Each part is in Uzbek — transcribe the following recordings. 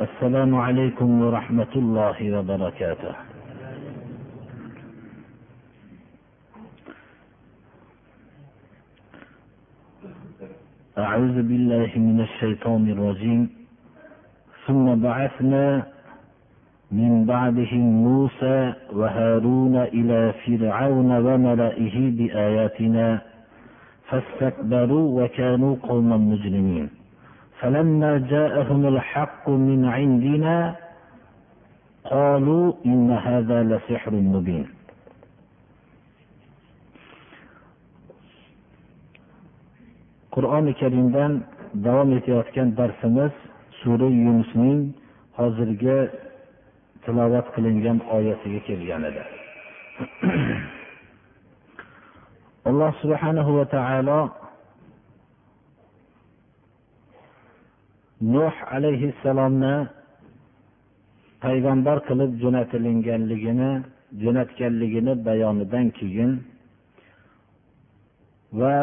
السلام عليكم ورحمة الله وبركاته. أعوذ بالله من الشيطان الرجيم. ثم بعثنا من بعدهم موسى وهارون إلى فرعون وملئه بآياتنا فاستكبروا وكانوا قوما مجرمين. فلما جاءهم الحق من عندنا قالوا إن هذا لسحر مبين qur'oni karimdan davom etayotgan darsimiz sura yunusning hozirgi tilovat qilingan oyatiga kelgan edi alloh subhanahu va taolo nuh alayhissalomni payg'ambar qilib jo'natilinganligini jo'natganligini bayonidan keyin va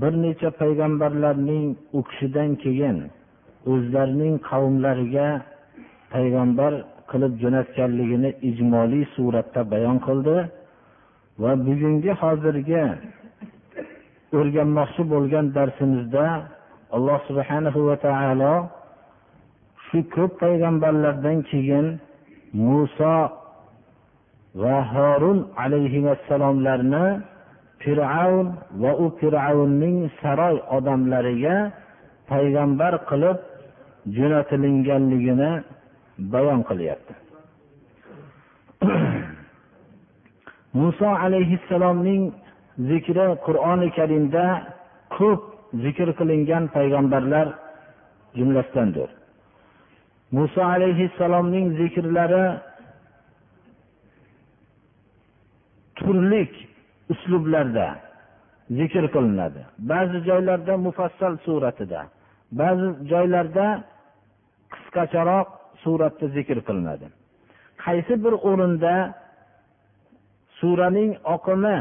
bir necha payg'ambarlarning u kishidan keyin o'zlarining qavmlariga payg'ambar qilib jo'natganligini ijmoliy suratda bayon qildi va bugungi hozirgi o'rganmoqchi bo'lgan darsimizda alloh subhanahu va taolo shu ko'p payg'ambarlardan keyin muso va horun alayhissalomlarni fir'avn va u fir'avnning saroy odamlariga payg'ambar qilib jo'natilinganligini bayon qilyapti. Muso alayhissalomning zikri qur'oni karimda ko'p zikr qilingan payg'ambarlar jumlasidandir. Muso alayhissalomning zikrlari turli uslublarda zikr qilinadi. Ba'zi joylarda mufassal suratida ba'zi joylarda qisqacharoq suratda zikr qilinadi. Qaysi bir o'rinda suraning oqimi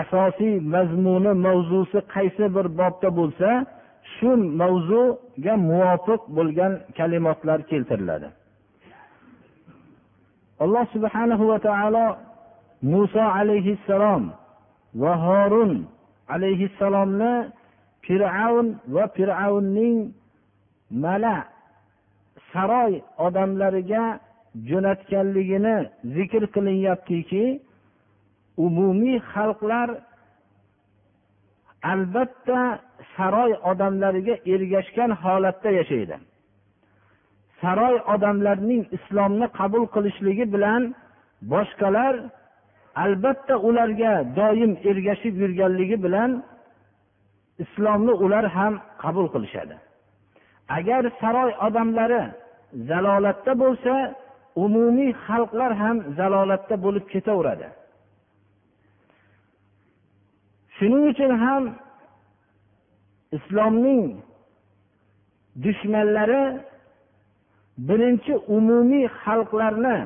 asosiy mazmuni mavzusi qaysi bir bobda bo'lsa shu mavzuga muvofiq bo'lgan kalimatlar keltiriladi. Alloh subhanahu va taolo muso alayhissalom va horun alayhissalomni fir'avn va fir'avnning mala saroy odamlariga jo'natganligini zikr qilinyaptiki umumiy xalqlar albatta saroy odamlariga ergashgan holatda yashaydi. Saroy odamlarining islomni qabul qilishligi bilan boshqalar albatta ularga doim ergashib yurganligi bilan islomni ular ham qabul qilishadi. Agar saroy odamlari zalolatda bo'lsa umumiy xalqlar ham zalolatda bo'lib ketaveradi. Shuning uchun ham islomning dushmanlari birinchi umumiy xalqlarni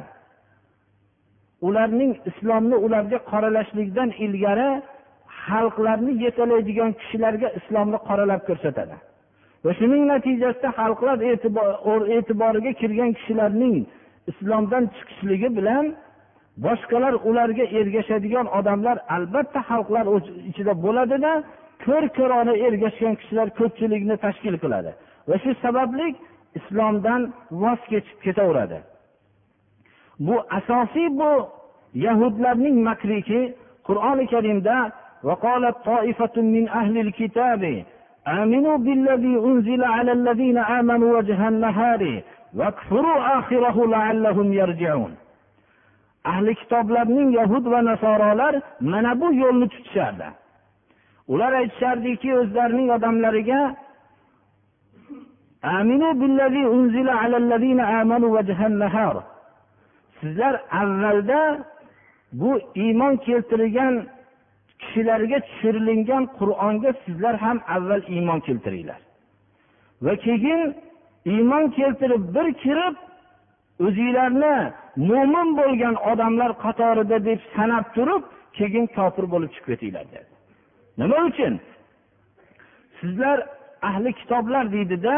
ularning islomni ularga qoralashlikdan ilgari xalqlarni yetalaydigan kishilarga islomni qoralab ko'rsatadi. Va shuning natijasida xalqlar e'tiboriga kirgan kishilarning islomdan chiqishligi bilan boshqalar ularga ergashadigan odamlar albatta xalqlar ichida bo'ladida ko'r ko'rona ergashgan kishilar ko'pchilikni tashkil qiladi va shu sababli islomdan voz kechib ketaveradi bu asosiy bu yahudlarning makriki qur'oni karimda وقالت طائفة من أهل الكتاب آمنوا بالذي أنزل على الذين آمنوا وجه النهار واكفروا آخره لعلهم يرجعون ahli kitoblarning yahud va nasorolar mana bu yo'lni tutishardi. Ular aytishardiki o'zlarining odamlariga sizlar avvalda bu iymon keltirgan kishilarga tushirilgan qur'onga sizlar ham avval iymon keltiringlar. Va keyin iymon keltirib bir kirib o'zinglarni mo'min bo'lgan odamlar qatorida deb sanab turib keyin kofir bo'lib chiqib ketinglar dedi. Nima uchun? Sizlar ahli kitoblar deydida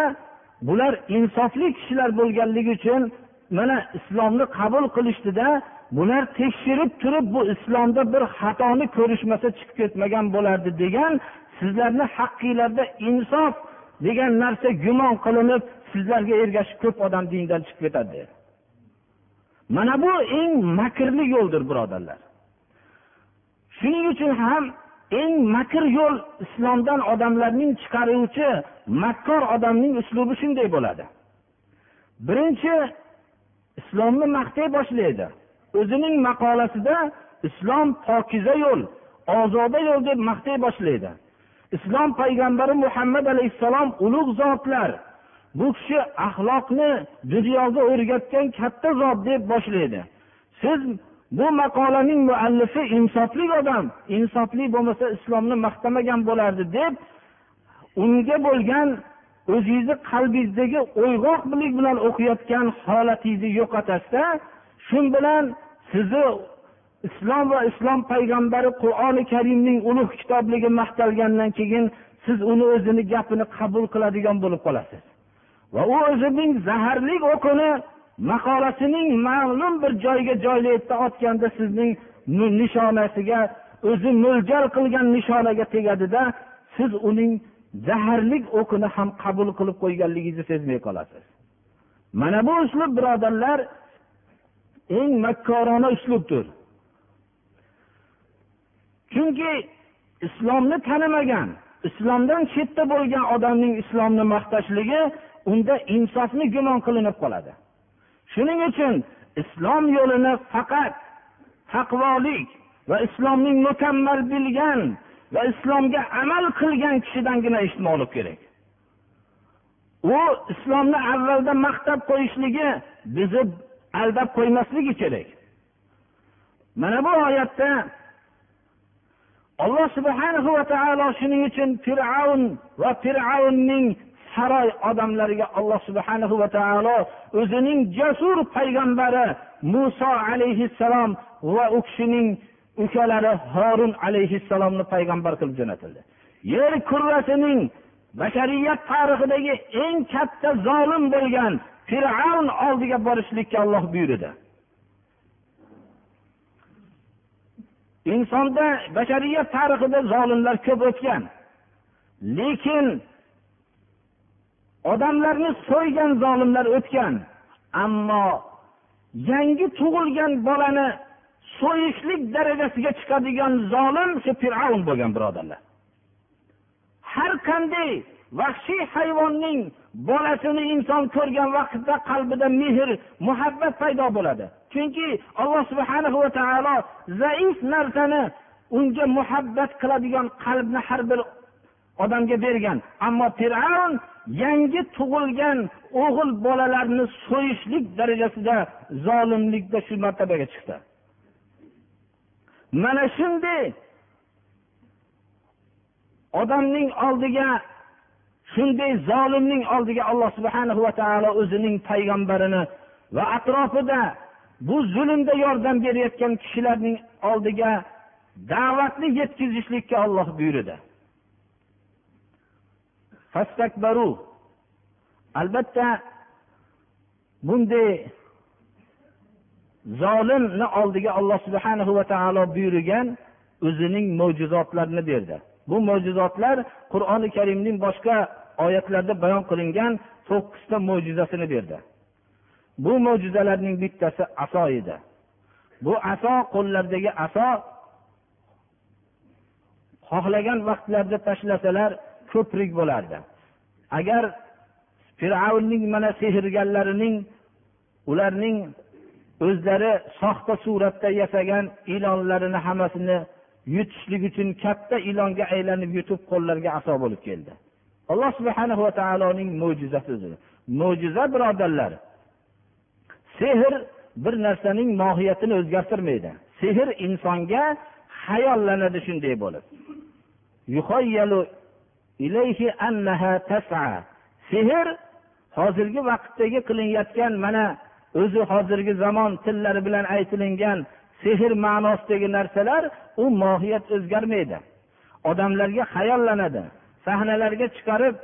bular insofli kishilar bo'lganligi uchun mana islomni qabul qilishdida bular tekshirib turib bu islomda bir xatoni ko'rishmasa chiqib ketmagan bo'lardi degan sizlarni haqqinglarda insof degan narsa gumon qilinib sizlarga ergashib ko'p odam dindan chiqib ketadi mana bu eng makrli yo'ldir birodarlar. Shuning uchun ham eng makr yo'l islomdan odamlarning chiqaruvchi makkor odamning uslubi shunday bo'ladi. Birinchi islomni maqtay boshlaydi. O'zining maqolasida islom pokiza yo'l ozoda yo'l deb maqtay boshlaydi. Islom payg'ambari muhammad alayhissalom ulug' zotlar bu kishi axloqni dunyoga o'rgatgan katta zot deb boshlaydi. Siz bu maqolaning muallifi insofli odam insofli bo'lmasa islomni maqtamagan bo'lardi deb unga bo'lgan o'zingizni qalbingizdagi o'yg'oqlik bilan o'qiyotgan holatingizni yo'qotasizda shu bilan sizni islom va islom payg'ambari qur'oni karimning ulug' kitobligi maqtalgandan keyin siz uni o'zini gapini qabul qiladigan bo'lib qolasiz. Va u o'zining zaharli o'qini maqolasining ma'lum bir joyga joylayapti otganda sizning nishonasiga o'zi mo'ljal qilgan nishonaga tegadida siz uning zaharlik o'qini ham qabul qilib qo'yganligingizni sezmay qolasiz. Mana bu uslub birodarlar eng makkorona uslubdir. Chunki islomni tanimagan islomdan chetda bo'lgan odamning islomni maqtashligi unda insofni gumon qilinib qoladi. Shuning uchun islom yo'lini faqat taqvolik va islomning mukammal bilgan va islomga amal qilgan kishidangina eshitmoqlik kerak. U islomni avvalda maqtab qo'yishligi bizni aldab qo'ymasligi kerak. Mana bu oyatda alloh subhanahu va taolo shuning uchun fir'avn va fir'avnning saroy odamlariga alloh subhanahu va taolo o'zining jasur payg'ambari muso alayhissalom va u kishining ukalari horun alayhissalomni payg'ambar qilib jo'natildi. Yer kurrasining bashariyat tarixidagi eng katta zolim bo'lgan fir'avn oldiga borishlikka olloh buyurdi. Insonda bashariyat tarixida zolimlar ko'p o'tgan lekin odamlarni so'ygan zolimlar o'tgan. Ammo yangi tug'ilgan bolani so'yishlik darajasiga chiqadigan zolim shu fir'avn bo'lgan birodarlar. Har qanday vahshiy hayvonning bolasini inson ko'rgan vaqtda qalbida mehr muhabbat paydo bo'ladi. Chunki alloh subhana va taolo zaif narsani unga muhabbat qiladigan qalbni har bir odamga bergan. Ammo fir'avn yangi tug'ilgan o'g'il bolalarni so'yishlik darajasida zolimlikda shu martabaga chiqdi. Mana shunday odamning oldiga shunday zolimning oldiga alloh subhana va taolo o'zining payg'ambarini va atrofida bu zulmda yordam berayotgan kishilarning oldiga da'vatni yetkazishlikka olloh buyurdi. Albatta bunday zolimni oldiga alloh subhana va taolo buyurgan o'zining mo'jizotlarini berdi bu mo'jizotlar qur'oni karimning boshqa oyatlarda bayon qilingan to'qqizta mo'jizasini berdi bu mo'jizalarning bittasi aso edi bu aso qo'llaridagi aso xohlagan vaqtlarda tashlasalar ko'prik bo'lardi. Agar fir'avnning mana sehrgarlarining ularning o'zlari soxta suratda yasagan ilonlarini hammasini yutishlik uchun katta ilonga aylanib yutib qo'llariga aso bo'lib keldi. Alloh subhana va taoloning mo'jizasi mo'jiza birodarlar sehr bir narsaning mohiyatini o'zgartirmaydi. Sehr insonga hayollanadi shunday bo'lib. Sehr hozirgi vaqtdagi qilinayotgan mana o'zi hozirgi zamon tillari bilan aytilingan sehr ma'nosidagi narsalar u mohiyat o'zgarmaydi. Odamlarga hayollanadi sahnalarga chiqarib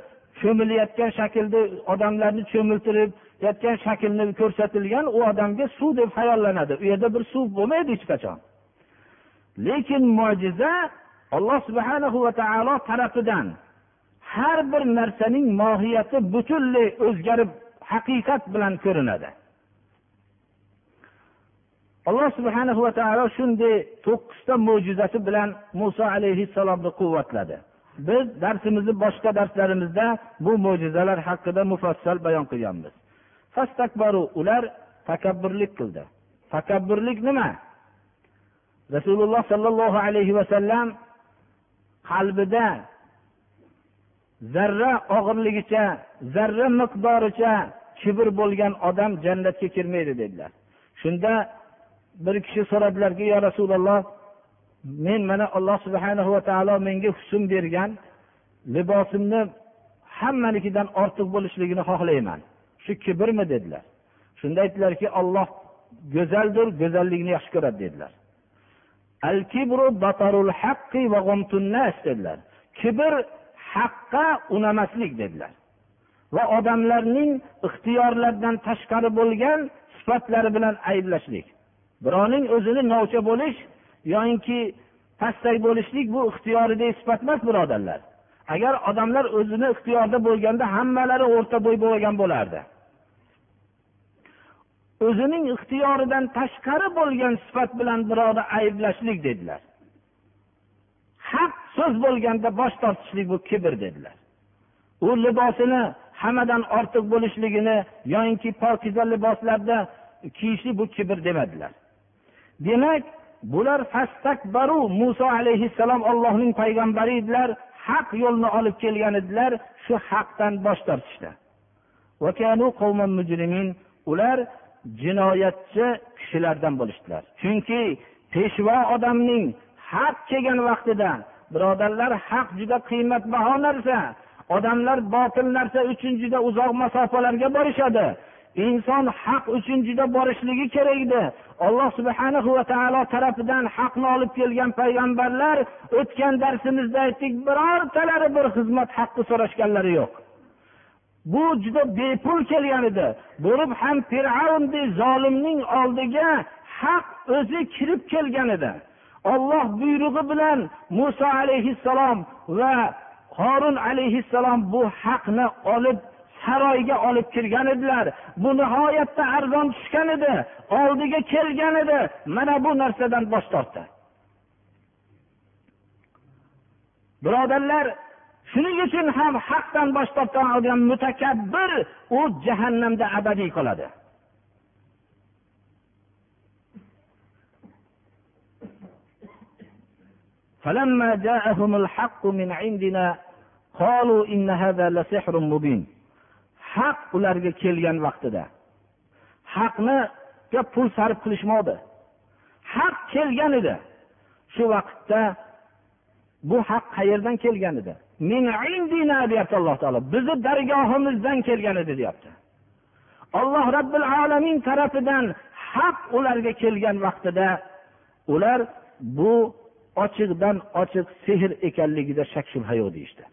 cho'milayotgan shaklda odamlarni cho'miltirib yotgan shaklni ko'rsatilgan u odamga suv deb hayollanadi u yerda bir suv bo'lmaydi hech qachon. Lekin mo'jiza alloh subhanahu va taolo tarafidan har bir narsaning mohiyati butunlay o'zgarib haqiqat bilan ko'rinadi. Alloh subhana va taolo shunday to'qqizta mo'jizasi bilan muso alayhissalomni quvvatladi. Biz darsimizni boshqa darslarimizda bu mo'jizalar haqida mufassal bayon qilganmiz. Ular takabburlik qildi. Takabburlik nima? Rasululloh sollallohu alayhi vasallam qalbida zarra og'irligicha zarra miqdoricha kibr bo'lgan odam jannatga kirmaydi dedilar. Shunda bir kishi so'radilarki yo rasululloh men mana alloh subhana va taolo menga husn bergan libosimni hammanikidan ortiq bo'lishligini xohlayman. Shu kibrmi dedilar. Shunda aytdilarki olloh go'zaldir go'zallikni yaxshi ko'radi dedilar. Al kibru batarul haqqi va dedilar. Kibr haqqa unamaslik dedilar. Va odamlarning ixtiyorlaridan tashqari bo'lgan sifatlari bilan ayblashlik. Birovning o'zini novcha bo'lish yoinki pastak bo'lishlik bu ixtiyoridagi sifat emas birodarlar. Agar odamlar o'zini ixtiyorida bo'lganda hammalari o'rta bo'y bo'lgan bo'lardi. O'zining ixtiyoridan tashqari bo'lgan sifat bilan birovni ayblashlik dedilar. Haq so'z bo'lganda bosh tortishlik bu kibr dedilar. U libosini hammadan ortiq bo'lishligini yoyinki pokiza liboslarda kiyishlik bu kibr demadilar. Demak bular fastakbaru muso alayhissalom ollohning payg'ambari edilar haq yo'lni olib kelgan edilar shu haqdan bosh tortishdi ular jinoyatchi kishilardan bo'lishdilar. Chunki peshvo odamning haq kelgan vaqtida birodarlar haq juda qiymatbaho narsa. Odamlar botil narsa uchun juda uzoq masofalarga borishadi. Inson haq uchun juda borishligi kerak edi alloh subhana va taolo tarafidan haqni olib kelgan payg'ambarlar o'tgan darsimizda aytdik birortalari bir xizmat haqqi so'rashganlari yo'q. Bu juda bepul kelgan edi. Bo'lib ham fir'avndek zolimning oldiga haq o'zi kirib kelgan edi. Olloh buyrug'i bilan muso alayhissalom va qorun alayhissalom bu haqni olib saroyga olib kirgan edilar. Bu nihoyatda arzon tushgan edi oldiga kelgan edi. Mana bu narsadan bosh tortdi. Birodarlar shuning uchun ham haqdan bosh tortgan odam mutakabbir u jahannamda abadiy qoladi. فلما جاءهم الحق من عندنا قالوا إن هذا لسحر مبين haq ularga kelgan vaqtida haqniga pul sarf qilishmoqdi haq kelgan edi shu vaqtda bu haq qayerdan kelgan edi deyapti alloh taolo bizni dargohimizdan kelgan edi deyapti alloh robbil alamin tarafidan haq ularga kelgan vaqtida ular bu ochiqdan ochiq sehr ekanligida shak shubha yo'q deyishdi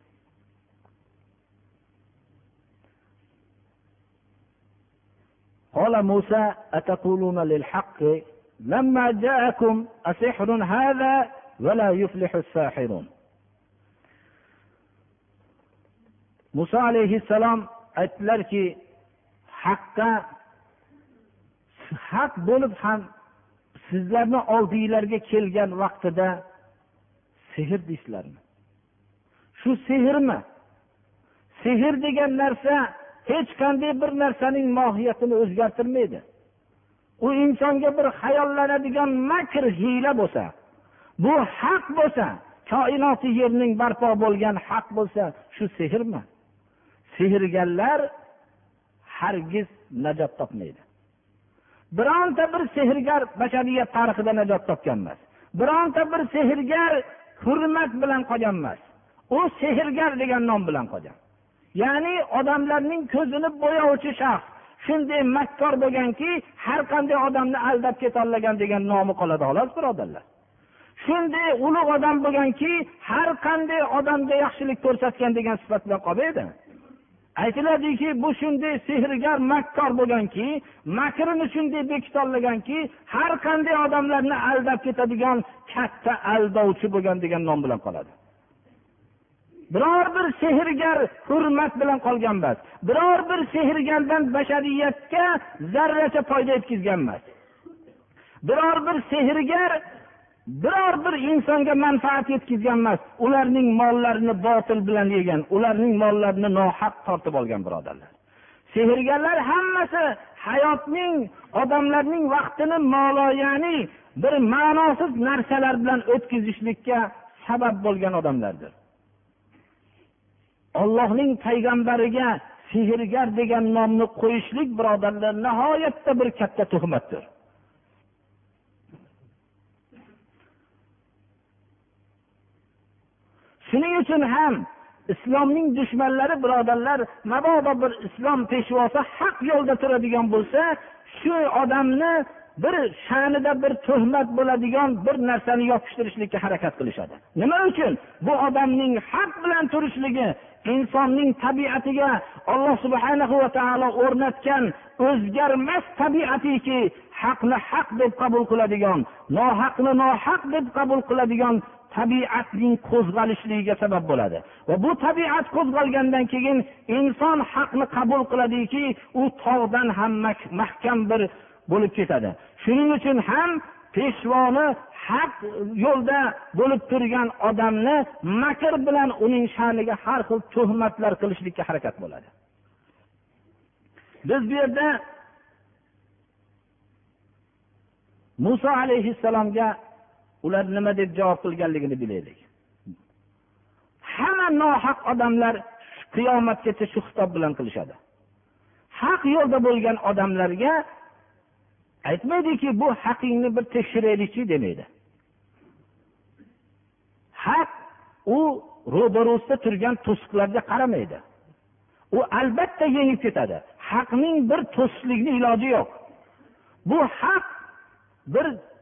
قال موسى أتقولون للحق لما جاءكم أسحر هذا ولا يفلح الساحرون muso alayhissalom aytdilarki haqqa haq bo'lib ham sizlarni oldinglarga kelgan vaqtida sehr deysizlarmi shu sehrmi? Sehr degan narsa hech qanday bir narsaning mohiyatini o'zgartirmaydi. U insonga bir hayollanadigan makr hiyla bo'lsa bu haq bo'lsa koinoti yerning barpo bo'lgan haq bo'lsa shu sehrmi? Sehrgarlar hargiz najot topmaydi. Bironta bir sehrgar bashariyat tarixida najot topgan emas bironta bir sehrgar hurmat bilan qolgan emas. U sehrgar degan nom bilan qolgan. Ya'ni odamlarning ko'zini bo'yovchi shaxs. Shunday makkor bo'lganki har qanday odamni aldab ketolgan degan nomi qoladi xolos birodarlar. Shunday ulug' odam bo'lganki har qanday odamga yaxshilik ko'rsatgan degan sifat bilan qolmaydi aytiladiki bu shunday sehrgar makkor bo'lganki makrini shunday bekitolganki har qanday odamlarni aldab ketadigan katta aldovchi bo'lgan degan nom bilan qoladi. Biror bir sehrgar hurmat bilan qolgan emas biror bir sehrgardan bashariyatga zarracha foyda yetkazgan emas. Biror bir sehrgar biror bir insonga manfaat yetkazgan emas ularning mollarini botil bilan yegan ularning mollarini nohaq tortib olgan birodarlar. Sehrgarlar hammasi hayotning odamlarning vaqtini moloyani bir ma'nosiz narsalar bilan o'tkazishlikka sabab bo'lgan odamlardir. Ollohning payg'ambariga sehrgar degan nomni qo'yishlik birodarlar nihoyatda bir katta tuhmatdir. Shuning uchun ham islomning dushmanlari birodarlar mabodo bir islom peshvosi haq yo'lda turadigan bo'lsa shu odamni bir sha'nida bir tuhmat bo'ladigan bir narsani yopishtirishlikka harakat qilishadi. Nima uchun? Bu odamning haq bilan turishligi insonning tabiatiga alloh subhana va taolo o'rnatgan o'zgarmas tabiatiki haqni haq deb qabul qiladigan nohaqni nohaq deb qabul qiladigan tabiatning qo'zg'alishligiga sabab bo'ladi. Va bu tabiat qo'zg'algandan keyin inson haqni qabul qiladiki u tog'dan ham mahkam bir bo'lib ketadi. Shuning uchun ham peshvoni haq yo'lda bo'lib turgan odamni makr bilan uning sha'niga har xil tuhmatlar qilishlikka harakat bo'ladi. Biz bu yerda muso alayhissalomga ular nima deb javob qilganligini bilaylik. Hamma nohaq odamlar qiyomatgacha shu xitob bilan qilishadi. Haq yo'lda bo'lgan odamlarga aytmaydiki bu haqingni bir tekshiraylikchi demaydi. Haq u ro'barusida turgan to'siqlarga qaramaydi. U albatta yengib ketadi. Haqning bir to'siqlikni iloji yo'q. Bu haq bir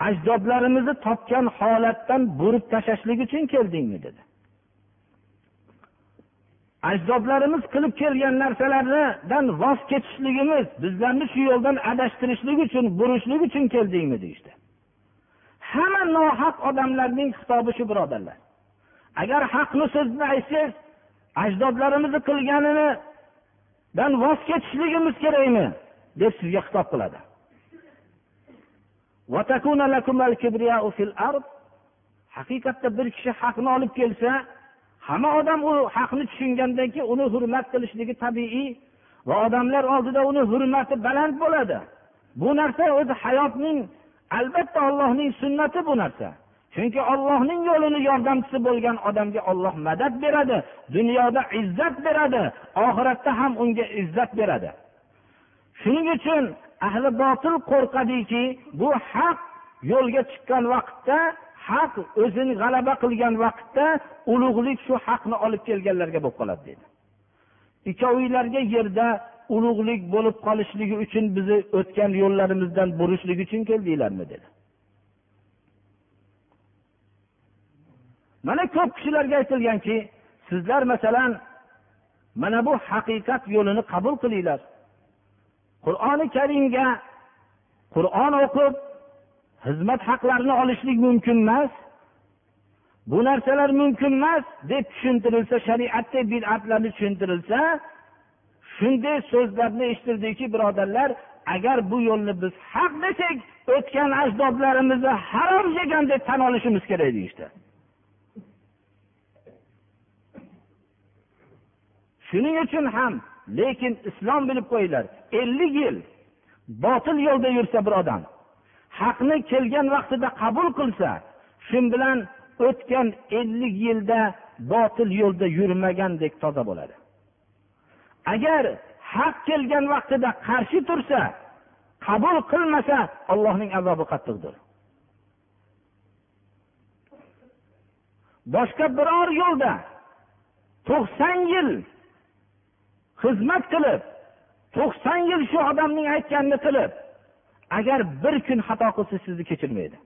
ajdodlarimizni topgan holatdan burib tashlashlik uchun keldingmi dedi. Ajdodlarimiz qilib kelgan narsalardan voz kechishligimiz bizlarni shu yo'ldan adashtirishlik uchun burishlik uchun keldingmi deyishdi. Hamma nohaq odamlarning xitobi shu birodarlar. Agar haqni so'zni aytsangiz ajdodlarimizni qilganidan voz kechishligimiz kerakmi? deb sizga xitob qiladi. Haqiqatda bir kishi haqni olib kelsa hamma odam u haqni tushungandan keyin uni hurmat qilishligi tabiiy va odamlar oldida uni hurmati baland bo'ladi. Bu narsa o'zi hayotning albatta ollohning sunnati bu narsa. Chunki ollohning yo'lini yordamchisi bo'lgan odamga olloh madad beradi dunyoda izzat beradi oxiratda ham unga izzat beradi. Shuning uchun ahli botil qo'rqadiki bu haq yo'lga chiqqan vaqtda haq o'zini g'alaba qilgan vaqtda ulug'lik shu haqni olib kelganlarga bo'lib qoladi dedi. Ikkovinglarga yerda ulug'lik bo'lib qolishligi uchun bizni o'tgan yo'llarimizdan burishlik uchun keldinglarmi dedi. Mana ko'p kishilarga aytilganki sizlar masalan mana bu haqiqat yo'lini qabul qilinglar. Qur'oni karimga qur'on o'qib xizmat haqlarini olishlik mumkin emas bu narsalar mumkin emas deb tushuntirilsa shariatda bid'atlarni tushuntirilsa shunday so'zlarni eshittirdiki birodarlar agar bu yo'lni biz haq desak o'tgan ajdodlarimizni harom yegan deb tan olishimiz kerak deyishdi. Shuning uchun ham lekin islom bilib qo'yinglar ellik yil botil yo'lda yursa bir odam haqni kelgan vaqtida qabul qilsa shu bilan o'tgan ellik yilda botil yo'lda yurmagandek toza bo'ladi. Agar haq kelgan vaqtida qarshi tursa qabul qilmasa allohning azobi qattiqdir. Boshqa biror yo'lda to'qson yil xizmat qilib to'qson yil shu odamning aytganini qilib agar bir kun xato qilsa sizni kechirmaydi.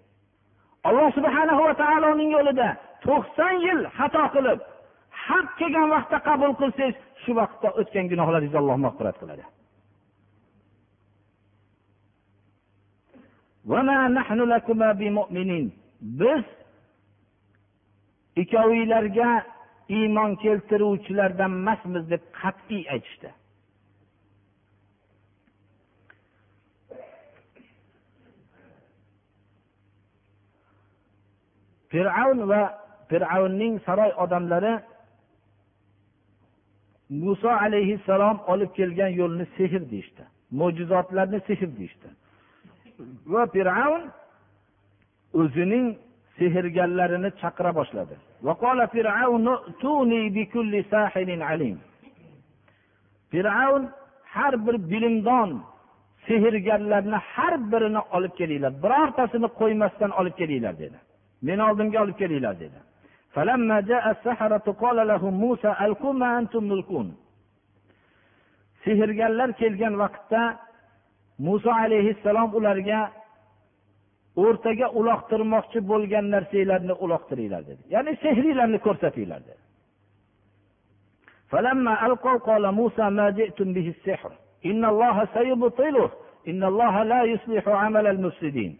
Alloh subhana va taoloning yo'lida to'qson yil xato qilib haq kelgan vaqtda qabul qilsangiz shu vaqtda o'tgan gunohlaringizni alloh mag'firat qiladi. Biz ikkovinglarga iymon keltiruvchilardan emasmiz deb qat'iy aytishdi. Fir'avn va fir'avnning saroy odamlari muso alayhissalom olib kelgan yo'lni sehr deyishdi mo'jizotlarni sehr deyishdi. Va fir'avn o'zining sehrgarlarini chaqira boshladi. Fir'avn har bir bilimdon sehrgarlarni har birini olib kelinglar. Birortasini qo'ymasdan olib kelinglar dedi. Meni oldimga olib kelinglar dedi. Sehrgarlar kelgan vaqtda muso alayhissalom ularga o'rtaga uloqtirmoqchi bo'lgan narsanglarni uloqtiringlar dedi ya'ni sehriylarni ko'rsatinglar dedi فلما ألقوا قال موسى ما جئتم به السحر إن الله سيبطله إن الله لا يصلح عمل المفسدين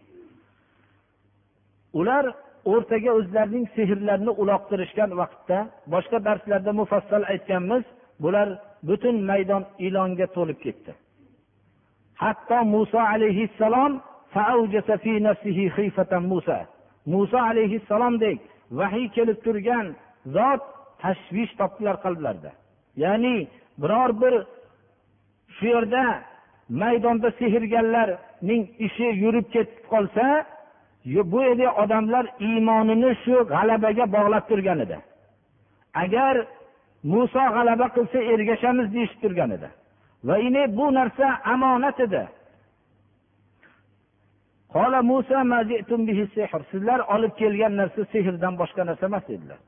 ular o'rtaga o'zlarining sehrlarini uloqtirishgan vaqtda boshqa darslarda mufassal aytganmiz bular butun maydon ilonga to'lib ketdi hatto muso alayhissalom muso alayhissalomdek vahiy kelib turgan zot tashvish topdilar qalblarida. Ya'ni biror bir shu yerda maydonda sehrgarlarning ishi yurib ketib qolsa bu yerda odamlar iymonini shu g'alabaga bog'lab turgan edi. Agar muso g'alaba qilsa ergashamiz deyishib turgan edi. Va bu narsa omonat edi. Sizlar olib kelgan narsa sehrdan boshqa narsa emas dedilar.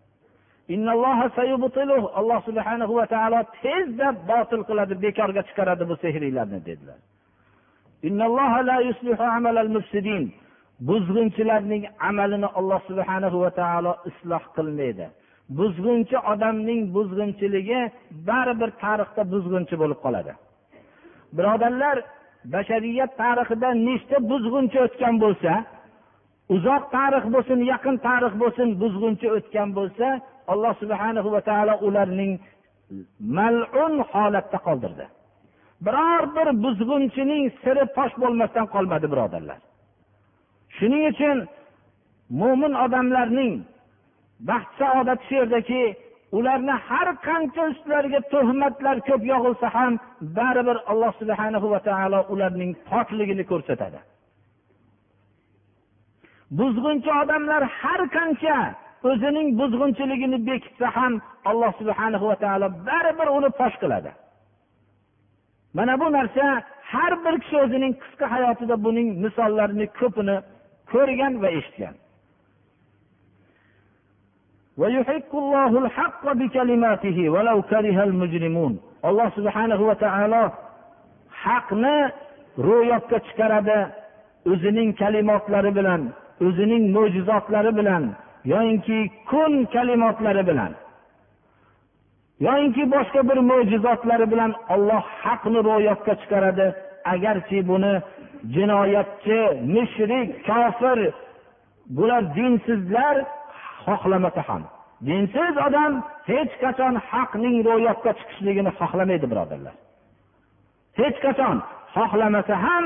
Alloh subhanahu va taolo tezda botil qiladi bekorga chiqaradi bu sehriylarni dedilar. Buzg'unchilarning amalini alloh subhanahu va taolo isloh qilmaydi. Buzg'unchi odamning buzg'unchiligi baribir tarixda buzg'unchi bo'lib qoladi. Birodarlar bashariyat tarixida nechta buzg'unchi o'tgan bo'lsa uzoq tarix bo'lsin yaqin tarix bo'lsin buzg'unchi o'tgan bo'lsa alloh subhana va taolo ularning malun holatda qoldirdi. Biror bir buzg'unchining siri fosh bo'lmasdan qolmadi birodarlar. Shuning uchun mo'min odamlarning baxt saodati shu yerdaki ularni har qancha ustlariga tuhmatlar ko'p yog'ilsa ham baribir alloh subhana va taolo ularning pokligini ko'rsatadi. Buzg'unchi odamlar har qancha o'zining buzg'unchiligini bekitsa ham alloh subhana va taolo baribir uni fosh qiladi. Mana bu narsa har bir kishi o'zining qisqa hayotida buning misollarini ko'pini ko'rgan va eshitgan. Alloh subhanahu va taolo haqni ro'yobga chiqaradi o'zining kalimotlari bilan o'zining mo'jizotlari bilan yoyinki kun kalimotlari bilan. Yoyinki boshqa bir mo'jizotlari bilan olloh haqni ro'yobga chiqaradi. Agarchi buni jinoyatchi mushrik kofir bular dinsizlar xohlamasa ham. Dinsiz odam hech qachon haqning ro'yobga chiqishligini xohlamaydi birodarlar. Hech qachon xohlamasa ham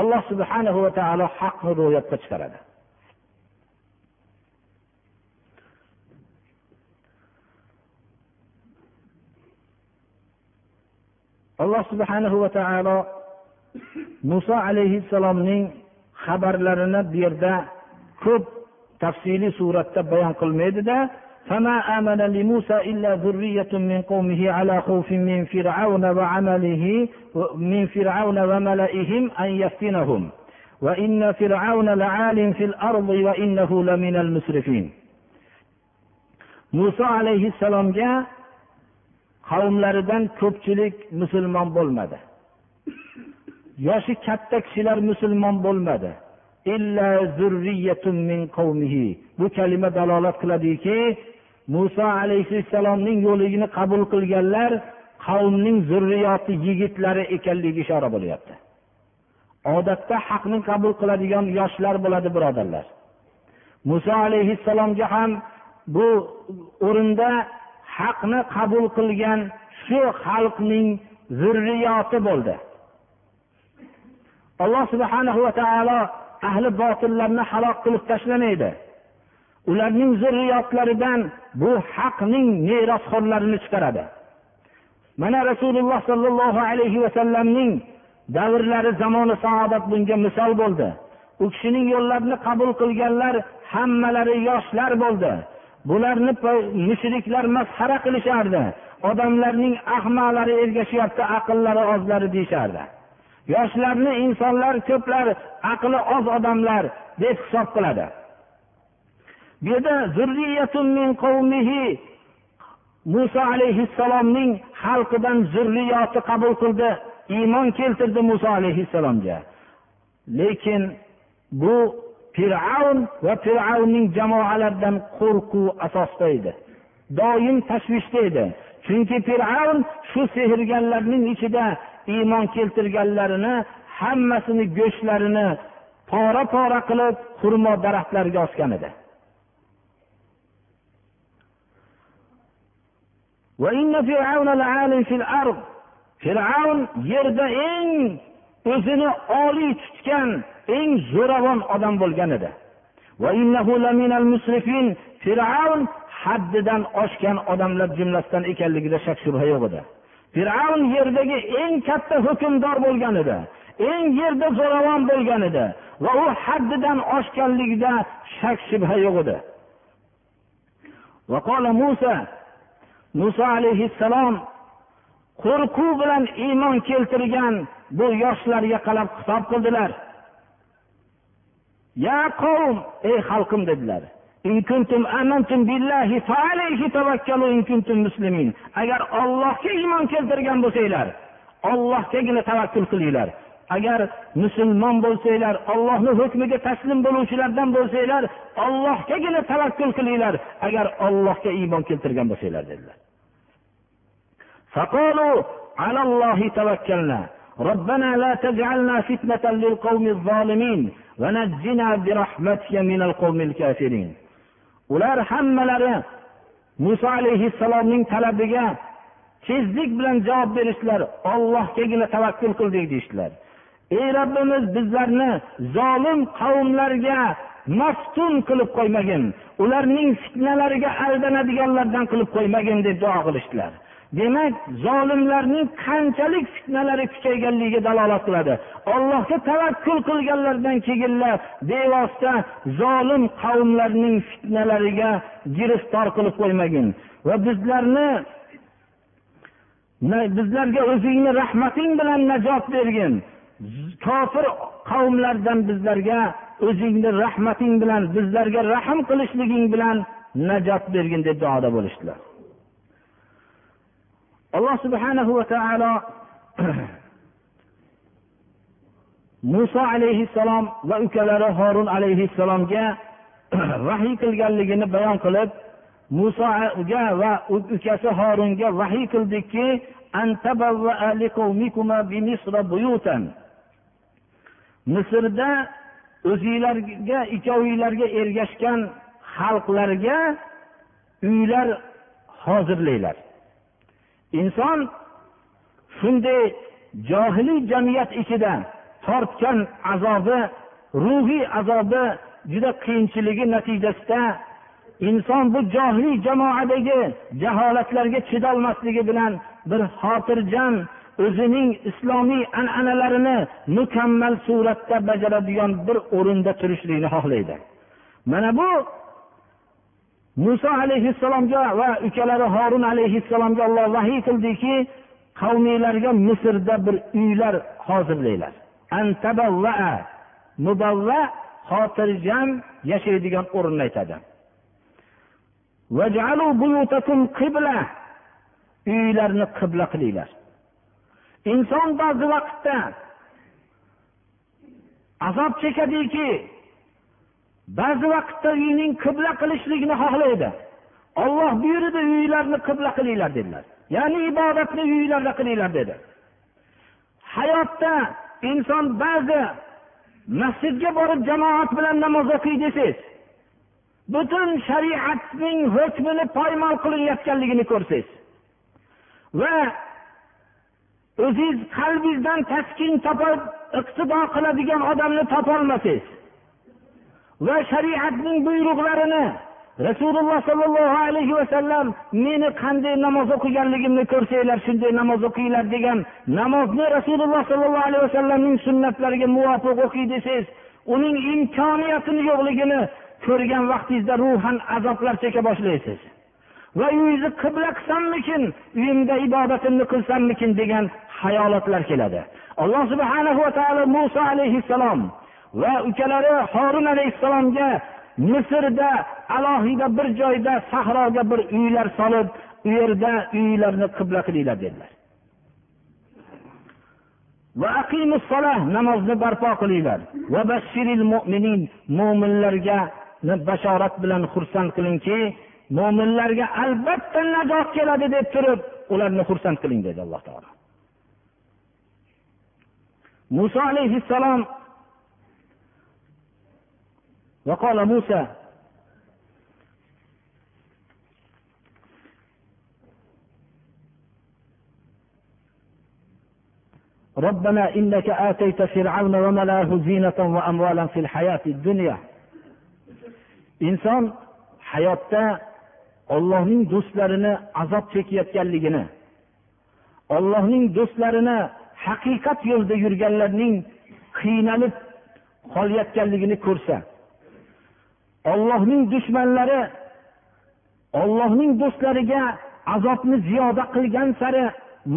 alloh subhanahu va taolo haqni ro'yobga chiqaradi. Alloh subhanahu va taolo muso alayhissalomning xabarlarini bu yerda ko'p tafsiliy suratda bayon qilmaydida فما آمن لموسى إلا ذرية من قومه على خوف من فرعون وعمله من فرعون وملئهم أن يفتنهم وإن فرعون لعال في الأرض وإنه لمن المسرفين موسى عليه السلام جاء qavmlaridan ko'pchilik musulmon bo'lmadi yoshi katta kishilar musulmon bo'lmadi Bu kalima dalolat qiladiki muso alayhissalomning yo'ligini qabul qilganlar qavmning zurriyoti yigitlari ekanligiga ishora bo'lyapti. Odatda haqni qabul qiladigan yoshlar bo'ladi birodarlar. Muso alayhissalomga ham bu o'rinda haqni qabul qilgan shu xalqning zurriyoti bo'ldi. Alloh subhanahu va taolo ahli botillarni halok qilib tashlamaydi. Ularning zurriyotlaridan bu haqning merosxo'rlarini chiqaradi. Mana rasululloh sollallohu alayhi vasallamning davrlari zamoni saodat bunga misol bo'ldi. U kishining yo'llarini qabul qilganlar hammalari yoshlar bo'ldi. Bularni mushriklar masxara qilishardi. Odamlarning ahmoqlari ergashyapti aqllari ozlari deyishardi. Yoshlarni insonlar ko'plar aqli oz odamlar deb hisob qiladi. Bu yerda muso alayhissalomning xalqidan zurriyoti qabul qildi iymon keltirdi muso alayhissalomga. Lekin bu fir'avn va fir'avnning jamoalaridan qo'rquv asosda edi. Doim tashvishda edi. Chunki fir'avn shu sehrgarlarning ichida iymon keltirganlarini hammasini go'shtlarini pora pora qilib xurmo daraxtlariga osgan edi. Fir'avn yerda eng o'zini oliy tutgan eng zo'ravon odam bo'lgan edi. Fir'avn haddidan oshgan odamlar jumlasidan ekanligida shak shubha yo'q edi. Fir'avn yerdagi eng katta hukmdor bo'lgan edi. Eng yerda zo'ravon bo'lgan edi. Va u haddidan oshganligida shak shubha yo'q edi. Muso muso alayhissalom qo'rquv bilan iymon keltirgan bu yoshlarga qarab xitob qildilar. Ya qavm ey xalqim dedilar. agar ollohga iymon keltirgan bo'lsanglar ollohgagina tavakkul qilinglar agar musulmon bo'lsanglar ollohni hukmiga taslim bo'luvchilardan bo'lsanglar ollohgagina tavakkul qilinglar agar ollohga iymon keltirgan bo'lsanglar dedilar على الله توكلنا ربنا لا تجعلنا فتنة للقوم الظالمين ونجنا برحمتك من القوم الكافرين Ular hammalari muso alayhissalomning talabiga tezlik bilan javob berishdilar. Ollohgagina tavakkul qildik deyishdilar. Ey robbimiz bizlarni zolim qavmlarga maftun qilib qo'ymagin. Ularning fitnalariga aldanadiganlardan qilib qo'ymagin deb duo qilishdilar. Demak zolimlarning qanchalik fitnalari kuchayganligiga dalolat qiladi. Ollohga tavakkul qilganlardan keyinlar bevosita zolim qavmlarning fitnalariga giriftor qilib qo'ymagin. Va bizlarni bizlarga o'zingni rahmating bilan najot bergin. Kofir qavmlardan bizlarga o'zingni rahmating bilan bizlarga rahm qilishliging bilan najot bergin deb duoda bo'lishdilar. Alloh subhanahu va taolo muso alayhissalom va ukalari horun alayhissalomga vahiy qilganligini bayon qilib musoga va ukasi horunga vahiy qildikki misrda o'zinglarga ikkovinglarga ergashgan xalqlarga uylar hozirlanglar inson shunday johiliy jamiyat ichida tortgan azobi ruhiy azobi juda qiyinchiligi natijasida inson bu johiliy jamoadagi jaholatlarga chidolmasligi bilan bir xotirjam o'zining islomiy an'analarini mukammal suratda bajaradigan bir o'rinda turishlikni xohlaydi. Mana bu muso alayhissalomga va ukalari horun alayhissalomga olloh vahiy qildiki qavmiylarga misrda bir uylar hozirlanglar xotirjam yashaydigan o'rinni aytadi. Uylarni qibla qilinglar. Inson ba'zi vaqtda azob chekadiki ba'zi vaqtda uyning qibla qilishligini xohlaydi. Olloh buyurdi uylarni qibla qilinglar dedilar. Ya'ni ibodatni uylarda qilinglar dedi. Hayotda inson ba'zi masjidga borib jamoat bilan namoz o'qiy desangiz butun shariatning hukmini poymol qilinayotganligini ko'rsangiz va o'zingiz qalbingizdan taskin topib iqtido qiladigan odamni topolmasangiz va shariatning buyruqlarini rasululloh sollallohu alayhi vasallam meni qanday namoz o'qiganligimni ko'rsanglar shunday namoz o'qinglar degan namozni rasululloh sollallohu alayhi vasallamning sunnatlariga muvofiq o'qiy desangiz uning imkoniyatini yo'qligini ko'rgan vaqtingizda ruhan azoblar cheka boshlaysiz. Va uyingizni qibla qilsammikin uyimda ibodatimni qilsammikin degan hayolotlar keladi. Alloh subhanahu va taolo muso alayhissalom va ukalari horun alayhissalomga misrda alohida bir joyda sahroga bir uylar solib u yerda uylarni qibla qilinglar dedilar. Namozni barpo qilinglar. Va bashiril mo'minin mo'minlarga bashorat bilan xursand qilingki mo'minlarga albatta najot keladi deb turib ularni xursand qiling dedi alloh taolo. Muso alayhissalom وقال موسى ربنا إنك آتيت فرعون وملاه زينة وأموالا في الحياة الدنيا inson hayotda ollohning do'stlarini azob chekayotganligini ollohning do'stlarini haqiqat yo'lida yurganlarning qiynalib qolayotganligini ko'rsa ollohning dushmanlari ollohning do'stlariga azobni ziyoda qilgan sari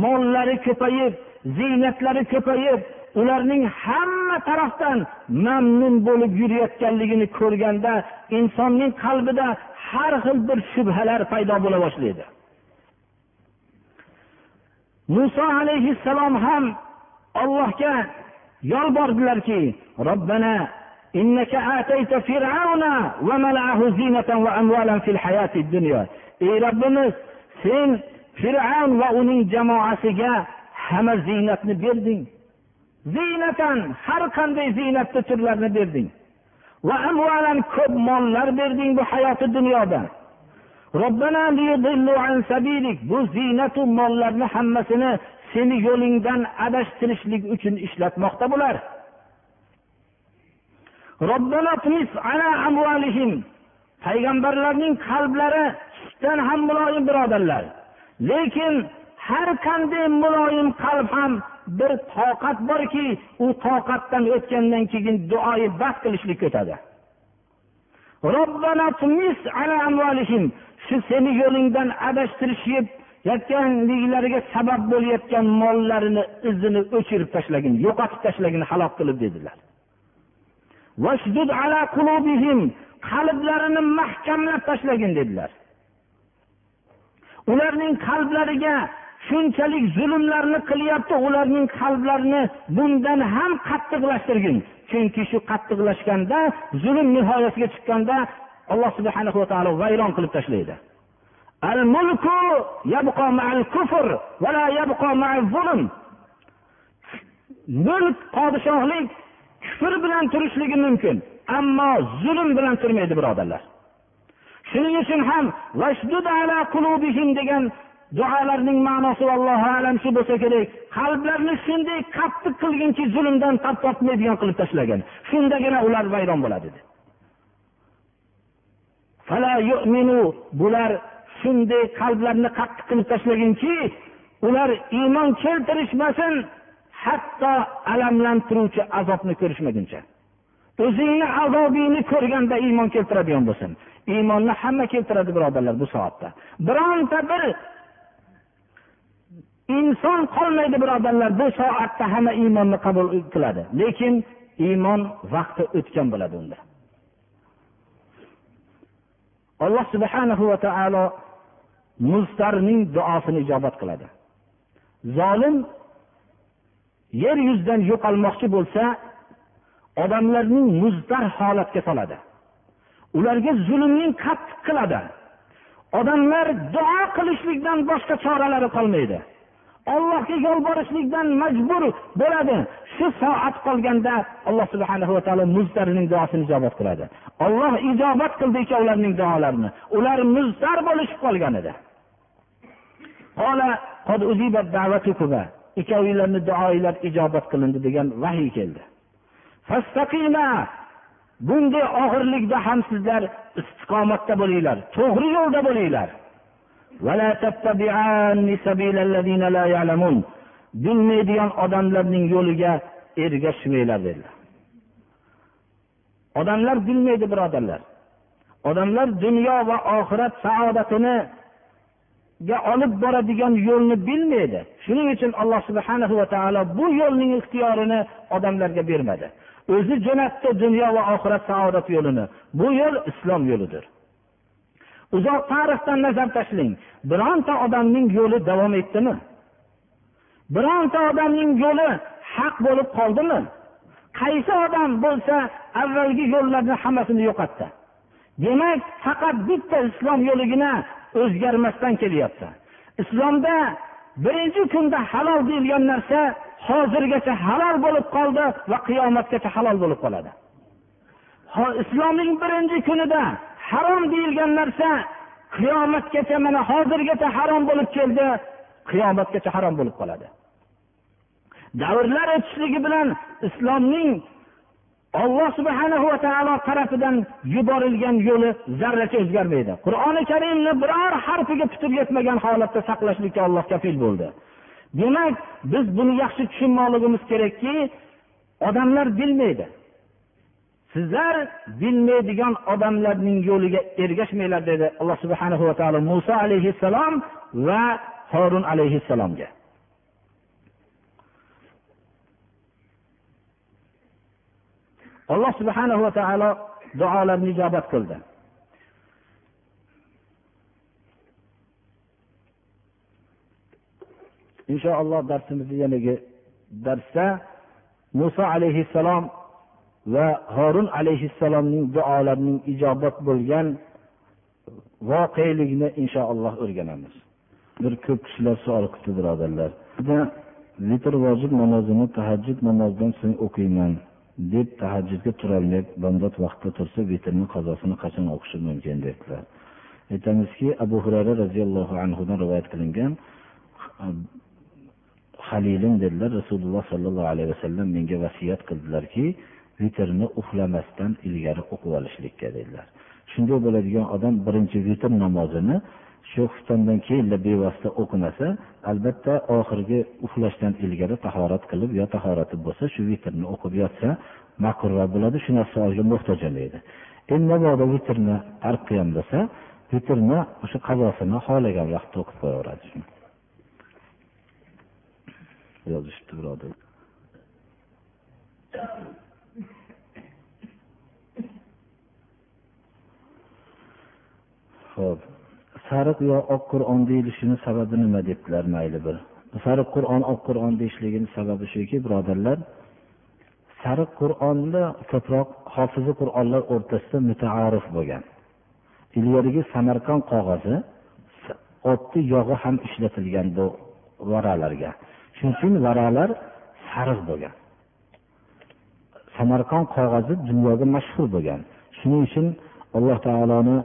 mollari ko'payib ziynatlari ko'payib ularning hamma tarafdan mamnun bo'lib yurayotganligini ko'rganda insonning qalbida har xil bir shubhalar paydo bo'la boshlaydi. Muso alayhissalom ham ollohga yolbordilarki robbana innaka atayta fir'avna va mala'ahu zinatan va amwalan fil hayati dunya ey robbimiz sen fir'avn va uning jamoasiga hamma ziynatni berding ziynatan har qanday ziynatni turlarini berding va amvalan ko'p mollar berding bu hayoti dunyoda robbana an sabilik bu ziynatu mollarni hammasini seni yo'lingdan adashtirishlik uchun ishlatmoqda bular payg'ambarlarning qalblari sutdan ham muloyim birodarlar. Lekin har qanday muloyim qalb ham bir toqat borki u toqatdan o'tgandan keyin duoyi bas qilishlikka o'tadi. Shu seni yo'lingdan adashtirishib yotganliklariga sabab bo'layotgan mollarini izini o'chirib tashlagin yo'qotib tashlagin halok qilib dedilar. Qalblarini mahkamlab tashlagin dedilar. Ularning qalblariga shunchalik zulmlarni qilyapti ularning qalblarini bundan ham qattiqlashtirgin. Chunki shu qattiqlashganda zulm nihoyasiga chiqqanda alloh subhana va taolo vayron qilib tashlaydi. Al mulku yabqa ma'al kufr va la yabqa zulm. Mulk podshohlik kufr bilan turishligi mumkin ammo zulm bilan turmaydi birodarlar. Shuning uchun ham degan duolarning ma'nosi allohu alam shu bo'lsa kerak. Qalblarni shunday qattiq qilginki zulmdan tap tortmaydigan qilib tashlagan. Shundagina ular vayron bo'ladi bular shunday qalblarni qattiq qilib tashlaginki ular iymon keltirishmasin hatto alamlantiruvchi azobni ko'rishmaguncha. O'zingni azobingni ko'rganda iymon keltiradigan bo'lsin. Iymonni hamma keltiradi birodarlar bu soatda bironta bir inson qolmaydi birodarlar bu soatda hamma iymonni qabul qiladi. Lekin iymon vaqti o'tgan bo'ladi unda. Alloh subhanahu va taolo muztarning duosini ijobat qiladi. Zolim yer yuzidan yo'qolmoqchi bo'lsa odamlarning muztar holatga soladi. Ularga zulmning qattiq qiladi. Odamlar duo qilishlikdan boshqa choralari qolmaydi. Ollohga yolborishlikdan majbur bo'ladi. Shu soat qolganda alloh subhana va taolo muztarining duosini ijobat qiladi. Olloh ijobat qildi ikkovlarining duolarini. Ular muztar bo'lishib qolgan edi. Ikkovinglarni duoinglar ijobat qilindi degan vahiy keldi. Bunday og'irlikda ham sizlar istiqomatda bo'linglar to'g'ri yo'lda bo'linglar. Bilmaydigan odamlarning yo'liga ergashmanglar dedilar. Odamlar bilmaydi birodarlar. Odamlar dunyo va oxirat saodatini olib boradigan yo'lni bilmaydi. Shuning uchun alloh subhana va taolo bu yo'lning ixtiyorini odamlarga bermadi. O'zi jo'natdi dunyo va oxirat saodat yo'lini. Bu yo'l islom yo'lidir. Uzoq tarixdan nazar tashlang. Bironta odamning yo'li davom etdimi? Bironta odamning yo'li haq bo'lib qoldimi? Qaysi odam bo'lsa avvalgi yo'llarni hammasini yo'qotdi? Demak faqat bitta islom yo'ligina o'zgarmasdan kelyapti. Islomda birinchi kunda halol deyilgan narsa hozirgacha halol bo'lib qoldi va qiyomatgacha halol bo'lib qoladi. Islomning birinchi kunida harom deyilgan narsa qiyomatgacha mana hozirgacha harom bo'lib keldi qiyomatgacha harom bo'lib qoladi. Davrlar o'tishligi bilan islomning olloh subhana va taolo tarafidan yuborilgan yo'li zarracha o'zgarmaydi. Qur'oni karimni biror harfiga putur yetmagan holatda saqlashlikka olloh kafil bo'ldi. Demak biz buni yaxshi tushunmoqligimiz kerakki odamlar bilmaydi. Sizlar bilmaydigan odamlarning yo'liga ergashmanglar dedi alloh subhana va taolo muso alayhissalom va horun alayhissalomga. Alloh subhana va taolo duolarni ijobat qildi. Inshaalloh darsimizni yanagi darsda muso alayhissalom va horun alayhissalomning duolarining ijobat bo'lgan voqelikni inshaalloh o'rganamiz. Bir ko'p kishilar savol qilibdi birodarlar. Vitr vojib namozini tahajjud namozidan so'ng o'qiyman. Deb tahajjudga turolmay bomdod vaqtda tursa vitrni qazosini qachon o'qishi mumkin dedilar. Aytamizki abu hurayra roziyallohu anhudan rivoyat qilingan halilim dedilar. Rasululloh sollallohu alayhi vasallam menga vasiyat qildilarki vitrni uxlamasdan ilgari o'qib olishlikka dedilar. Shunday bo'ladigan odam birinchi vitr namozini shu xuftondan keyin bevosita o'qimasa albatta oxirgi uxlashdan ilgari tahorat qilib yo tahorati bo'lsa shu vitrni o'qib yotsa ma'qulroq bo'ladi shu narsa savolga muhtoj bo'lmaydi endi mabodo vitrni tark qilgan bo'lsa vitrni o'sha qazosini xohlagan vaqtda o'qib qo'yaveradi yozishibdi birodar. Ho'p sariq yo oq qur'on deyilishini sababi nima debdilar mayli bir. Sariq qur'on oq qur'on deyishligini sababi shuki birodarlar sariq qur'onni ko'proq hofizi qur'onlar o'rtasida mutaarif bo'lgan. Ilgarigi samarqand qog'ozi o'tni yog'i ham ishlatilgan bu varalarga. Shuning uchun varalar sariq bo'lgan. Samarqand qog'ozi dunyoga mashhur bo'lgan. Shuning uchun alloh taoloni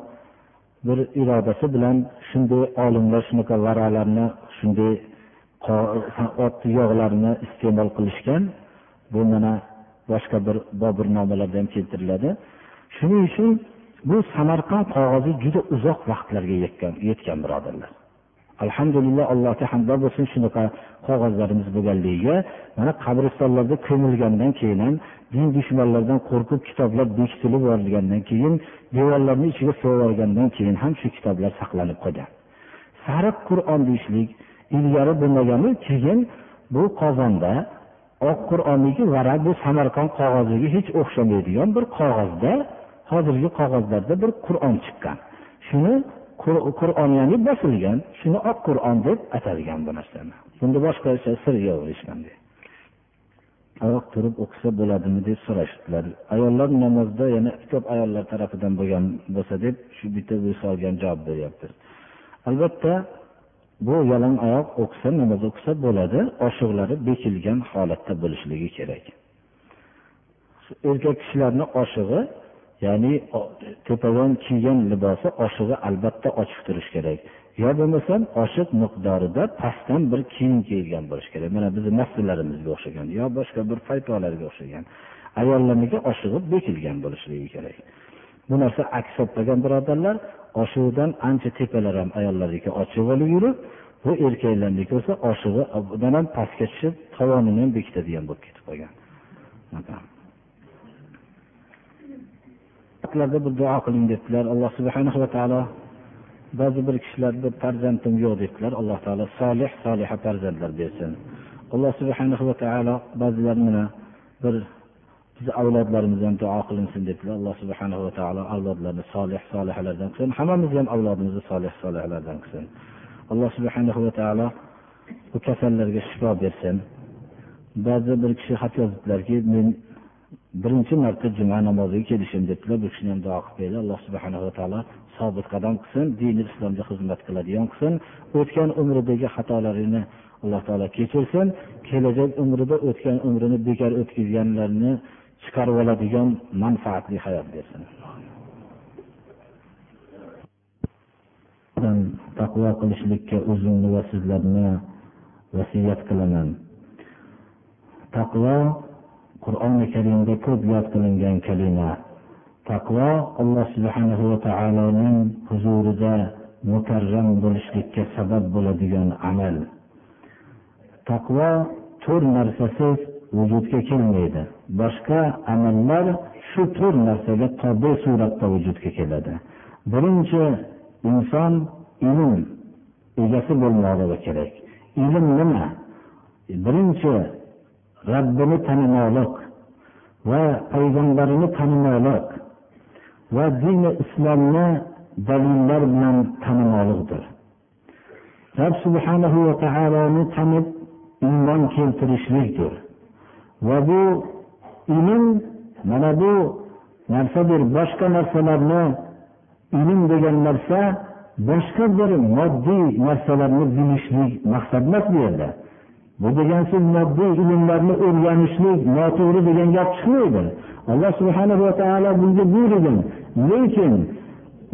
bir irodasi bilan shunday olimlar shunaqa varalarni shunday ot yog'larini iste'mol qilishgan. Bu mana boshqa bir bobirnomalarda ham keltiriladi. Shuning uchun bu samarqand qog'ozi juda uzoq vaqtlarga yetgan yetgan birodarlar. Alhamdulillah allohga hamdlar bo'lsin shunaqa qog'ozlarimiz bo'lganligiga. Mana qabristonlarda ko'milgandan keyin ham din dushmanlaridan qo'rqib kitoblar bekitilib yuborilgandan keyin devorlarni ichiga sig'ib keyin ham shu kitoblar saqlanib qolgan. Sariq qur'on deyishlik ilgari bo'lmagani keyin bu qozonda oq qur'onniki varaq bu samarqand qog'oziga hech o'xshamaydigan bir qog'ozda hozirgi qog'ozlarda bir qur'on chiqqan. Shuni qur'on ya'ni bosilgan shuni oq qur'on deb atalgan bu narsani. Bunda boshqacha sir yo'q hech qanday oyoq turib o'qisa bo'ladimi deb so'rashdilar ayollar namozda yana ko'p ayollar tarafidan bo'lgan bo'lsa deb shu bitta savolga javob beryapti. Albatta bu yalang oyoq o'qisa namoz o'qisa bo'ladi oshiqlari bekilgan holatda bo'lishligi kerak. Erkak kishilarni oshig'i ya'ni to'polon kiygan libosi oshig'i albatta ochiq turishi kerak. Yo bo'lmasam oshiq miqdorida pastdan bir kiyim kiygan bo'lishi kerak. Mana bizni masjidlarimizga o'xshagan yo boshqa bir paytolarga o'xshagan ayollarniki oshig'i bekilgan bo'lishligi kerak. Bu narsa aks etmagan birodarlar oshig'idan ancha tepalar ham ayollarniki ochiq bo'lib yurib bu erkaklarniki bo'lsa oshig'idan ham pastga tushib tovonini ham bekitadigan bo'lib ketib qolgan. Bir duo qiling debdilar. Alloh subhanahu va taolo ba'zi bir kishilar bir farzandim yo'q debdilar. Alloh taolo solih soliha farzandlar bersin. Alloh subhanahu va taolo ba'zilarini bir bizni avlodlarimizdan duo qilinsin debdilar. Alloh subhanahu va taolo avlodlarni solih solihalardan qilsin. Hammamizni ham avlodimizni solih solihalardan qilsin. Alloh subhanahu va taolo bu kasallarga shifo bersin. Ba'zi bir kishi xat yozibdilarki men birinchi marta juma namoziga kelishim debdilar. Bu kishini ham duo qilib berdi alloh subhanava taolo sobit qadam qilsin dini islomga xizmat qiladigan qilsin. O'tgan umridagi xatolarini alloh taolo kechirsin. Kelajak umrida o'tgan umrini bekor o'tkazganlarni chiqarib oladigan manfaatli hayot bersin. Taqvo qilishlikka o'zimni va sizlarni vasiyat qilaman. Taqvo qur'oni karimda ko'p yod qilingan kalima. Taqvo alloh subhanahu va taoloning huzurida mukarram bo'lishlikka sabab bo'ladigan amal. Taqvo to'rt narsasiz vujudga kelmaydi. Boshqa amallar shu to'rt narsaga tobe suratda vujudga keladi. Birinchi inson ilm egasi bo'lmoqligi kerak. Ilm nima? Birinchi rabbini tanimoqlik va payg'ambarini tanimoqlik va dini islomni dalillar bilan tanimoqlikdir rob subhanahu va taoloni tanib iymon keltirishlikdir. Va bu ilm mana bu narsadir boshqa narsalarni ilm degan narsa boshqa bir moddiy narsalarni bilishlik maqsad emas bu yerda. Bu degan shu moddiy ilmlarni o'rganishlik noto'g'ri degan gap chiqmaydi. Alloh subhana va taolo bunga buyurgan lekin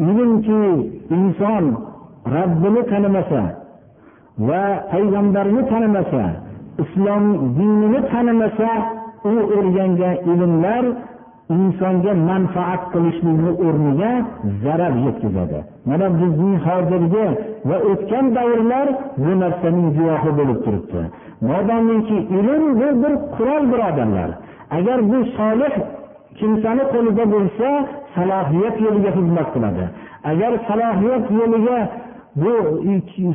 ilmki inson rabbini tanimasa va payg'ambarni tanimasa islom dinini tanimasa u o'rgangan ilmlar insonga manfaat qilishlikni o'rniga zarar yetkazadi. Mana bizning hozirgi va o'tgan davrlar bu narsaning guvohi bo'lib turibdi. Modomiki ilm bu bir qurol birodarlar. Agar bu solih kimsani qo'lida bo'lsa salohiyat yo'liga xizmat qiladi. Agar salohiyat yo'liga bu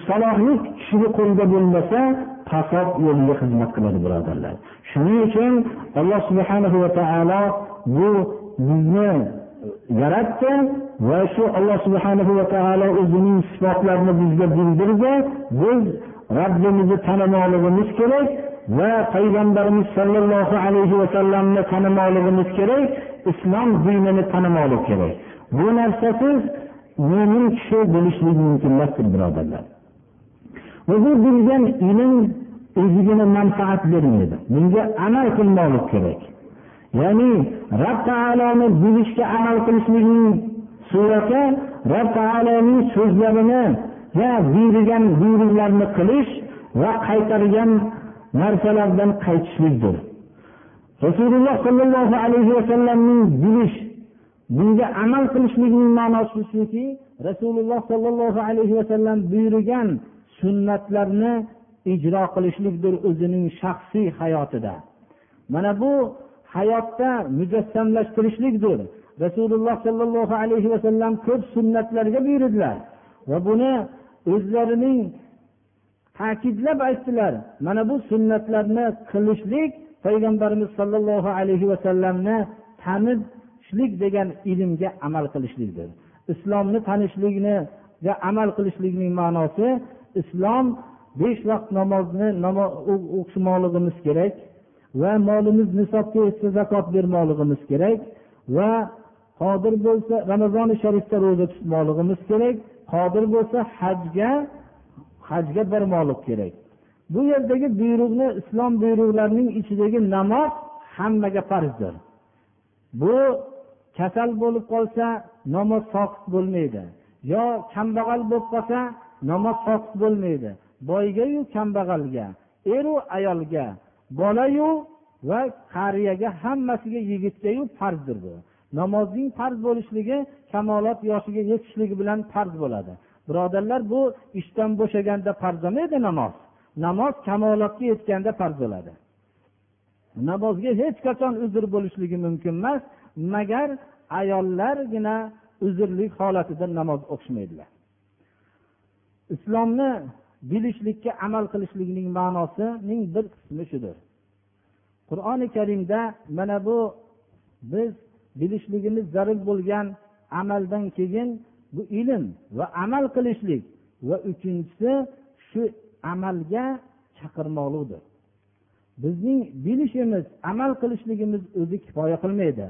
salohiyat kishini qo'lida bo'lmasa fasod yo'liga xizmat qiladi birodarlar. Shuning uchun alloh subhanahu va taolo bu bizni yaratdi va shu alloh subhanahu va taolo o'zining sifatlarini bizga bildirdi. Biz robbimizni tanimoqligimiz kerak va payg'ambarimiz sollallohu alayhi vasallamni tanimoqligimiz kerak islom dinini tanimoqlik kerak. Bu narsasiz mo'min kishi bo'lishligi mumkin emasdir birodarlar. Va bu bilgan ilm o'zigina manfaat bermaydi. Bunga amal qilmoqlik kerak. Ya'ni rob taoloni bilishga amal qilishlikning surati rob taoloning so'zlarini buyurgan buyruqlarni qilish va qaytargan narsalardan qaytishlikdir. Rasululloh sollallohu alayhi vasallamning bilish bunga amal qilishlikning ma'nosi shuki rasululloh sollallohu alayhi vasallam buyurgan sunnatlarni ijro qilishlikdir o'zining shaxsiy hayotida. Mana bu hayotda mujassamlashtirishlikdir. Rasululloh sollallohu alayhi vasallam ko'p sunnatlarga buyurdilar va buni o'zlarining ta'kidlab aytdilar mana bu sunnatlarni qilishlik payg'ambarimiz sollallohu alayhi vasallamni tanishlik degan ilmga amal qilishlikdir. Islomni tanishlikniga amal qilishlikning ma'nosi islom besh vaqt namozni o'qishmoqligimiz kerak va molimiz nisobga yetsa zakot bermoqligimiz kerak va qodir bo'lsa ramazoni sharifda ro'za tutmoqligimiz kerak. Qodir bo'lsa hajga hajga bormoqlik kerak. Bu yerdagi buyruqni islom buyruqlarining ichidagi namoz hammaga farzdir. Bu kasal bo'lib qolsa namoz soqit bo'lmaydi. Yo kambag'al bo'lib qolsa namoz soqit bo'lmaydi. Boygayu kambag'alga eru ayolga bolayu va qariyaga hammasiga yigitgayu farzdir bu. Namozning farz bo'lishligi kamolot yoshiga yetishligi bilan farz bo'ladi. Birodarlar bu ishdan bo'shaganda farz bo'lmaydi namoz? Namoz kamolotga yetganda farz bo'ladi. Namozga hech qachon uzr bo'lishligi mumkin emas magar ayollargina uzrlik holatida namoz o'qishmaydilar. Islomni bilishlikka amal qilishlikning ma'nosining bir qismi shudir. Qur'oni karimda mana bu biz bilishligimiz zarur bo'lgan amaldan keyin bu ilm va amal qilishlik va uchinchisi shu amalga chaqirmoqlikdir. Bizning bilishimiz amal qilishligimiz o'zi kifoya qilmaydi.